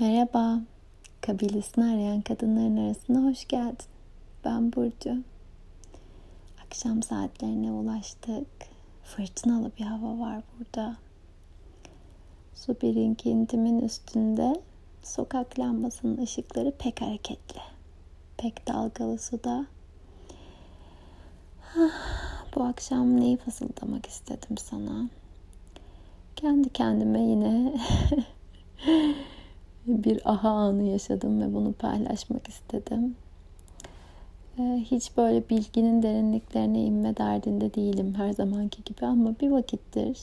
Merhaba, kabilesini arayan kadınların arasına hoş geldin. Ben Burcu. Akşam saatlerine ulaştık. Fırtınalı bir hava var burada. Su birikintimin üstünde sokak lambasının ışıkları pek hareketli. Pek dalgalı suda. Bu akşam neyi fısıldamak istedim sana? Kendi kendime yine bir aha anı yaşadım ve bunu paylaşmak istedim. Ee, hiç böyle bilginin derinliklerine inme derdinde değilim her zamanki gibi ama bir vakittir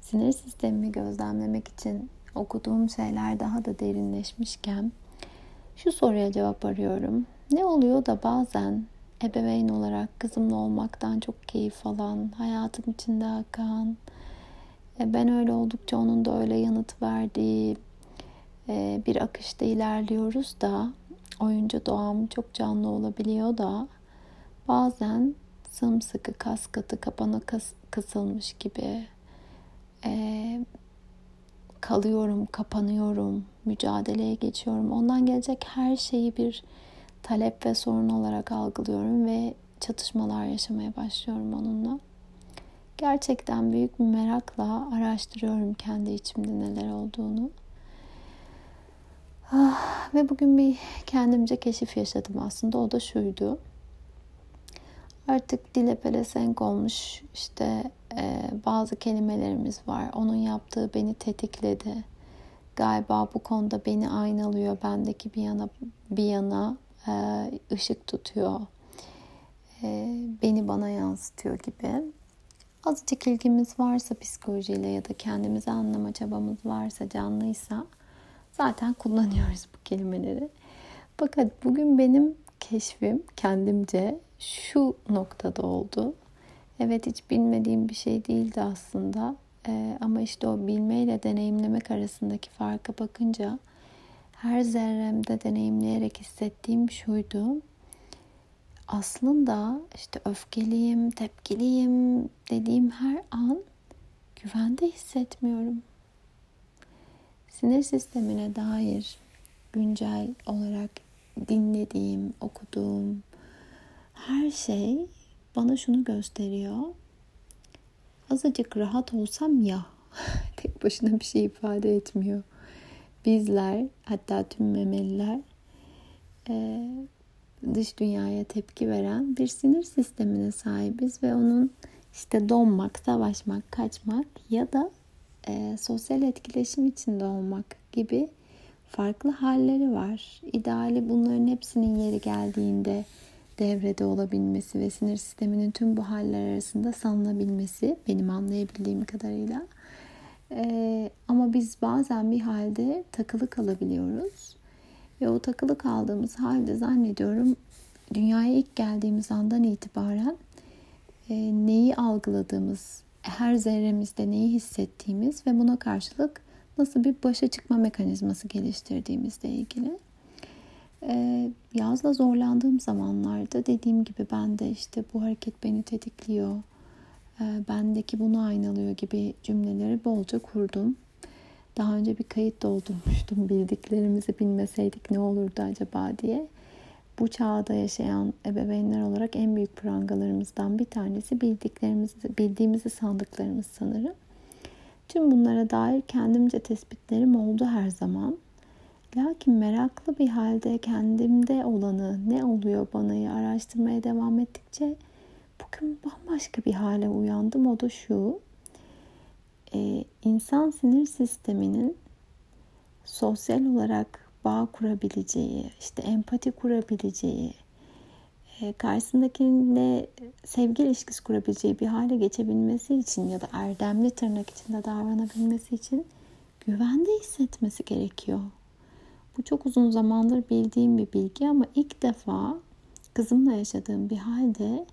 sinir sistemimi gözlemlemek için okuduğum şeyler daha da derinleşmişken şu soruya cevap arıyorum. Ne oluyor da bazen ebeveyn olarak kızımla olmaktan çok keyif alan, hayatım içinde akan, e, ben öyle oldukça onun da öyle yanıt verdiği bir akışta ilerliyoruz da oyuncu doğam çok canlı olabiliyor da bazen sımsıkı kas katı kapana kas, kısılmış gibi e, kalıyorum, kapanıyorum, mücadeleye geçiyorum. Ondan gelecek her şeyi bir talep ve sorun olarak algılıyorum ve çatışmalar yaşamaya başlıyorum onunla. Gerçekten büyük bir merakla araştırıyorum kendi içimde neler olduğunu. Ah, ve bugün bir kendimce keşif yaşadım aslında. O da şuydu. Artık dile pelesenk olmuş işte e, bazı kelimelerimiz var. Onun yaptığı beni tetikledi. Galiba bu konuda beni aynalıyor. Bendeki bir yana bir yana e, ışık tutuyor. E, beni bana yansıtıyor gibi. Azıcık ilgimiz varsa psikolojiyle ya da kendimizi anlama çabamız varsa canlıysa zaten kullanıyoruz bu kelimeleri. Fakat bugün benim keşfim kendimce şu noktada oldu. Evet hiç bilmediğim bir şey değildi aslında. Ee, ama işte o bilmeyle deneyimlemek arasındaki farka bakınca her zerremde deneyimleyerek hissettiğim şuydu. Aslında işte öfkeliyim, tepkiliyim dediğim her an güvende hissetmiyorum sinir sistemine dair güncel olarak dinlediğim, okuduğum her şey bana şunu gösteriyor. Azıcık rahat olsam ya tek başına bir şey ifade etmiyor. Bizler hatta tüm memeliler dış dünyaya tepki veren bir sinir sistemine sahibiz ve onun işte donmak, savaşmak, kaçmak ya da e, sosyal etkileşim içinde olmak gibi farklı halleri var. İdeali bunların hepsinin yeri geldiğinde devrede olabilmesi ve sinir sisteminin tüm bu haller arasında salınabilmesi benim anlayabildiğim kadarıyla. Ee, ama biz bazen bir halde takılı kalabiliyoruz. Ve o takılı kaldığımız halde zannediyorum dünyaya ilk geldiğimiz andan itibaren e, neyi algıladığımız, her zerremizde neyi hissettiğimiz ve buna karşılık nasıl bir başa çıkma mekanizması geliştirdiğimizle ilgili. Ee, yazla zorlandığım zamanlarda dediğim gibi ben de işte bu hareket beni tetikliyor, e, bendeki bunu aynalıyor gibi cümleleri bolca kurdum. Daha önce bir kayıt doldurmuştum bildiklerimizi bilmeseydik ne olurdu acaba diye bu çağda yaşayan ebeveynler olarak en büyük prangalarımızdan bir tanesi bildiklerimizi, bildiğimizi sandıklarımız sanırım. Tüm bunlara dair kendimce tespitlerim oldu her zaman. Lakin meraklı bir halde kendimde olanı, ne oluyor bana'yı araştırmaya devam ettikçe bugün bambaşka bir hale uyandım. O da şu, e, insan sinir sisteminin sosyal olarak bağ kurabileceği, işte empati kurabileceği, e, karşısındakiyle sevgi ilişkisi kurabileceği bir hale geçebilmesi için ya da erdemli tırnak içinde davranabilmesi için güvende hissetmesi gerekiyor. Bu çok uzun zamandır bildiğim bir bilgi ama ilk defa kızımla yaşadığım bir halde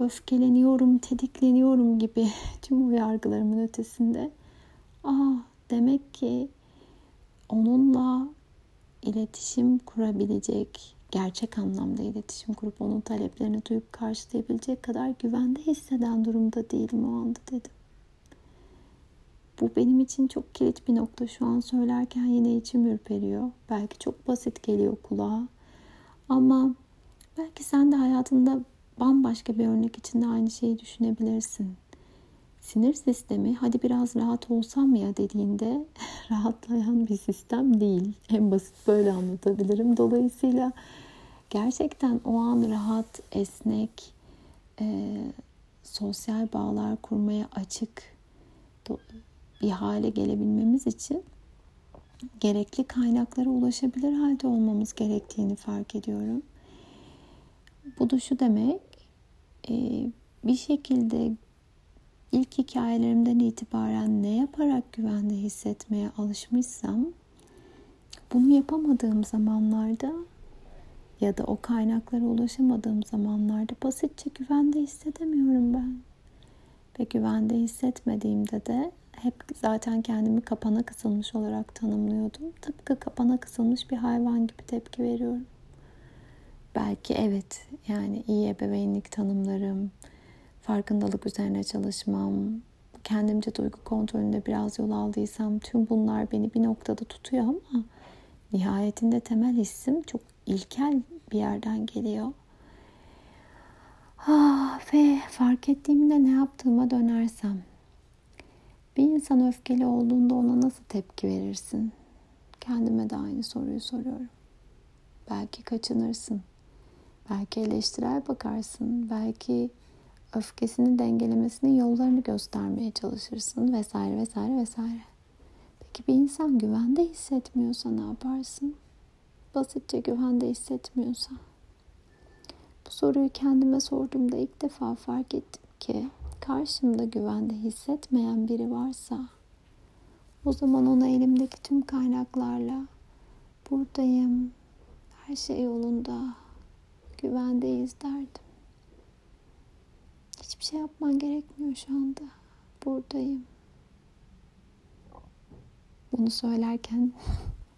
öfkeleniyorum, tetikleniyorum gibi tüm bu ötesinde. Aa demek ki onunla iletişim kurabilecek, gerçek anlamda iletişim kurup onun taleplerini duyup karşılayabilecek kadar güvende hisseden durumda değilim o anda dedim. Bu benim için çok kilit bir nokta. Şu an söylerken yine içim ürperiyor. Belki çok basit geliyor kulağa. Ama belki sen de hayatında bambaşka bir örnek içinde aynı şeyi düşünebilirsin. Sinir sistemi hadi biraz rahat olsam ya dediğinde rahatlayan bir sistem değil. En basit böyle anlatabilirim. Dolayısıyla gerçekten o an rahat, esnek, e, sosyal bağlar kurmaya açık bir hale gelebilmemiz için gerekli kaynaklara ulaşabilir halde olmamız gerektiğini fark ediyorum. Bu da şu demek, e, bir şekilde ilk hikayelerimden itibaren ne yaparak güvende hissetmeye alışmışsam, bunu yapamadığım zamanlarda ya da o kaynaklara ulaşamadığım zamanlarda basitçe güvende hissedemiyorum ben. Ve güvende hissetmediğimde de hep zaten kendimi kapana kısılmış olarak tanımlıyordum. Tıpkı kapana kısılmış bir hayvan gibi tepki veriyorum. Belki evet yani iyi ebeveynlik tanımlarım, farkındalık üzerine çalışmam, kendimce duygu kontrolünde biraz yol aldıysam tüm bunlar beni bir noktada tutuyor ama nihayetinde temel hissim çok ilkel bir yerden geliyor. Ah, ve fark ettiğimde ne yaptığıma dönersem. Bir insan öfkeli olduğunda ona nasıl tepki verirsin? Kendime de aynı soruyu soruyorum. Belki kaçınırsın. Belki eleştirel bakarsın. Belki öfkesini dengelemesinin yollarını göstermeye çalışırsın vesaire vesaire vesaire. Peki bir insan güvende hissetmiyorsa ne yaparsın? Basitçe güvende hissetmiyorsa. Bu soruyu kendime sorduğumda ilk defa fark ettim ki karşımda güvende hissetmeyen biri varsa o zaman ona elimdeki tüm kaynaklarla buradayım, her şey yolunda, güvendeyiz derdim. Hiçbir şey yapman gerekmiyor şu anda. Buradayım. Bunu söylerken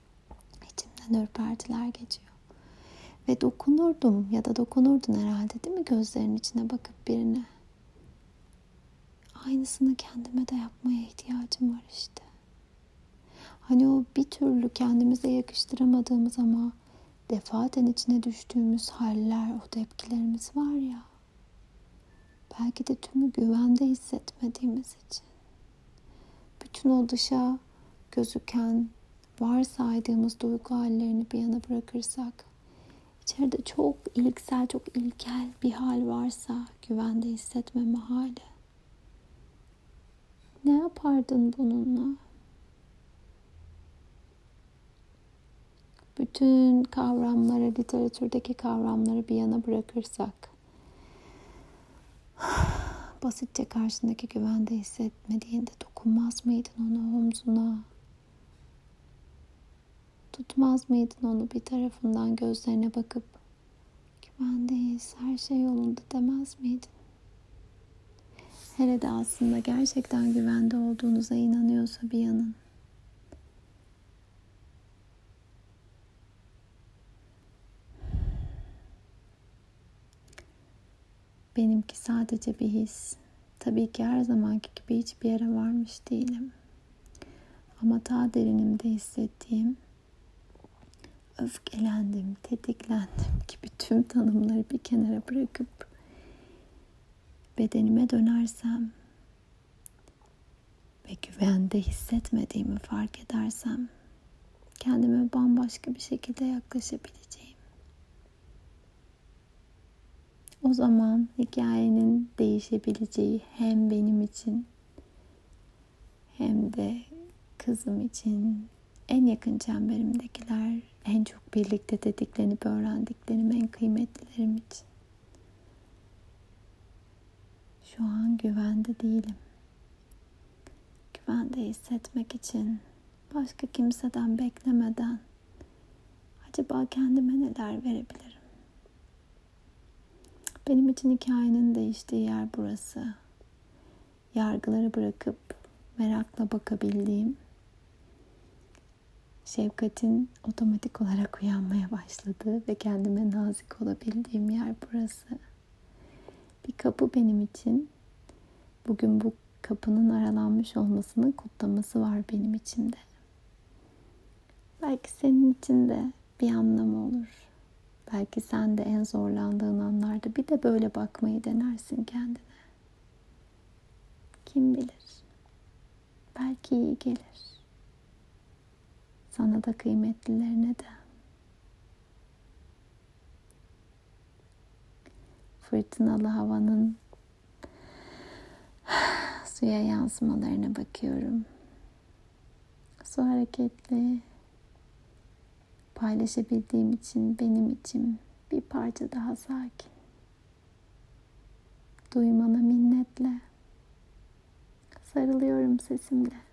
içimden ürpertiler geçiyor. Ve dokunurdum ya da dokunurdun herhalde değil mi gözlerinin içine bakıp birine. Aynısını kendime de yapmaya ihtiyacım var işte. Hani o bir türlü kendimize yakıştıramadığımız ama defaten içine düştüğümüz haller, o tepkilerimiz var ya. Belki de tümü güvende hissetmediğimiz için. Bütün o dışa gözüken, varsaydığımız duygu hallerini bir yana bırakırsak, içeride çok ilksel, çok ilkel bir hal varsa güvende hissetmeme hali. Ne yapardın bununla? Bütün kavramları, literatürdeki kavramları bir yana bırakırsak, basitçe karşındaki güvende hissetmediğinde dokunmaz mıydın ona omzuna? Tutmaz mıydın onu bir tarafından gözlerine bakıp güvendeyiz, her şey yolunda demez miydin? Hele de aslında gerçekten güvende olduğunuza inanıyorsa bir yanın. Benimki sadece bir his. Tabii ki her zamanki gibi hiçbir yere varmış değilim. Ama ta derinimde hissettiğim öfkelendim, tetiklendim gibi tüm tanımları bir kenara bırakıp bedenime dönersem ve güvende hissetmediğimi fark edersem kendime bambaşka bir şekilde yaklaşabileceğim. O zaman hikayenin değişebileceği hem benim için hem de kızım için en yakın çemberimdekiler en çok birlikte tetiklenip öğrendiklerim en kıymetlilerim için. Şu an güvende değilim. Güvende hissetmek için başka kimseden beklemeden acaba kendime neler verebilirim? Benim için hikayenin değiştiği yer burası. Yargıları bırakıp merakla bakabildiğim, şefkatin otomatik olarak uyanmaya başladığı ve kendime nazik olabildiğim yer burası. Bir kapı benim için. Bugün bu kapının aralanmış olmasının kutlaması var benim içimde. Belki senin için de bir anlamı olur. Belki sen de en zorlandığın anlarda bir de böyle bakmayı denersin kendine. Kim bilir? Belki iyi gelir. Sana da kıymetlilerine de. Fırtınalı havanın suya yansımalarına bakıyorum. Su hareketli. Paylaşabildiğim için benim için bir parça daha sakin. Duymana minnetle. Sarılıyorum sesimle.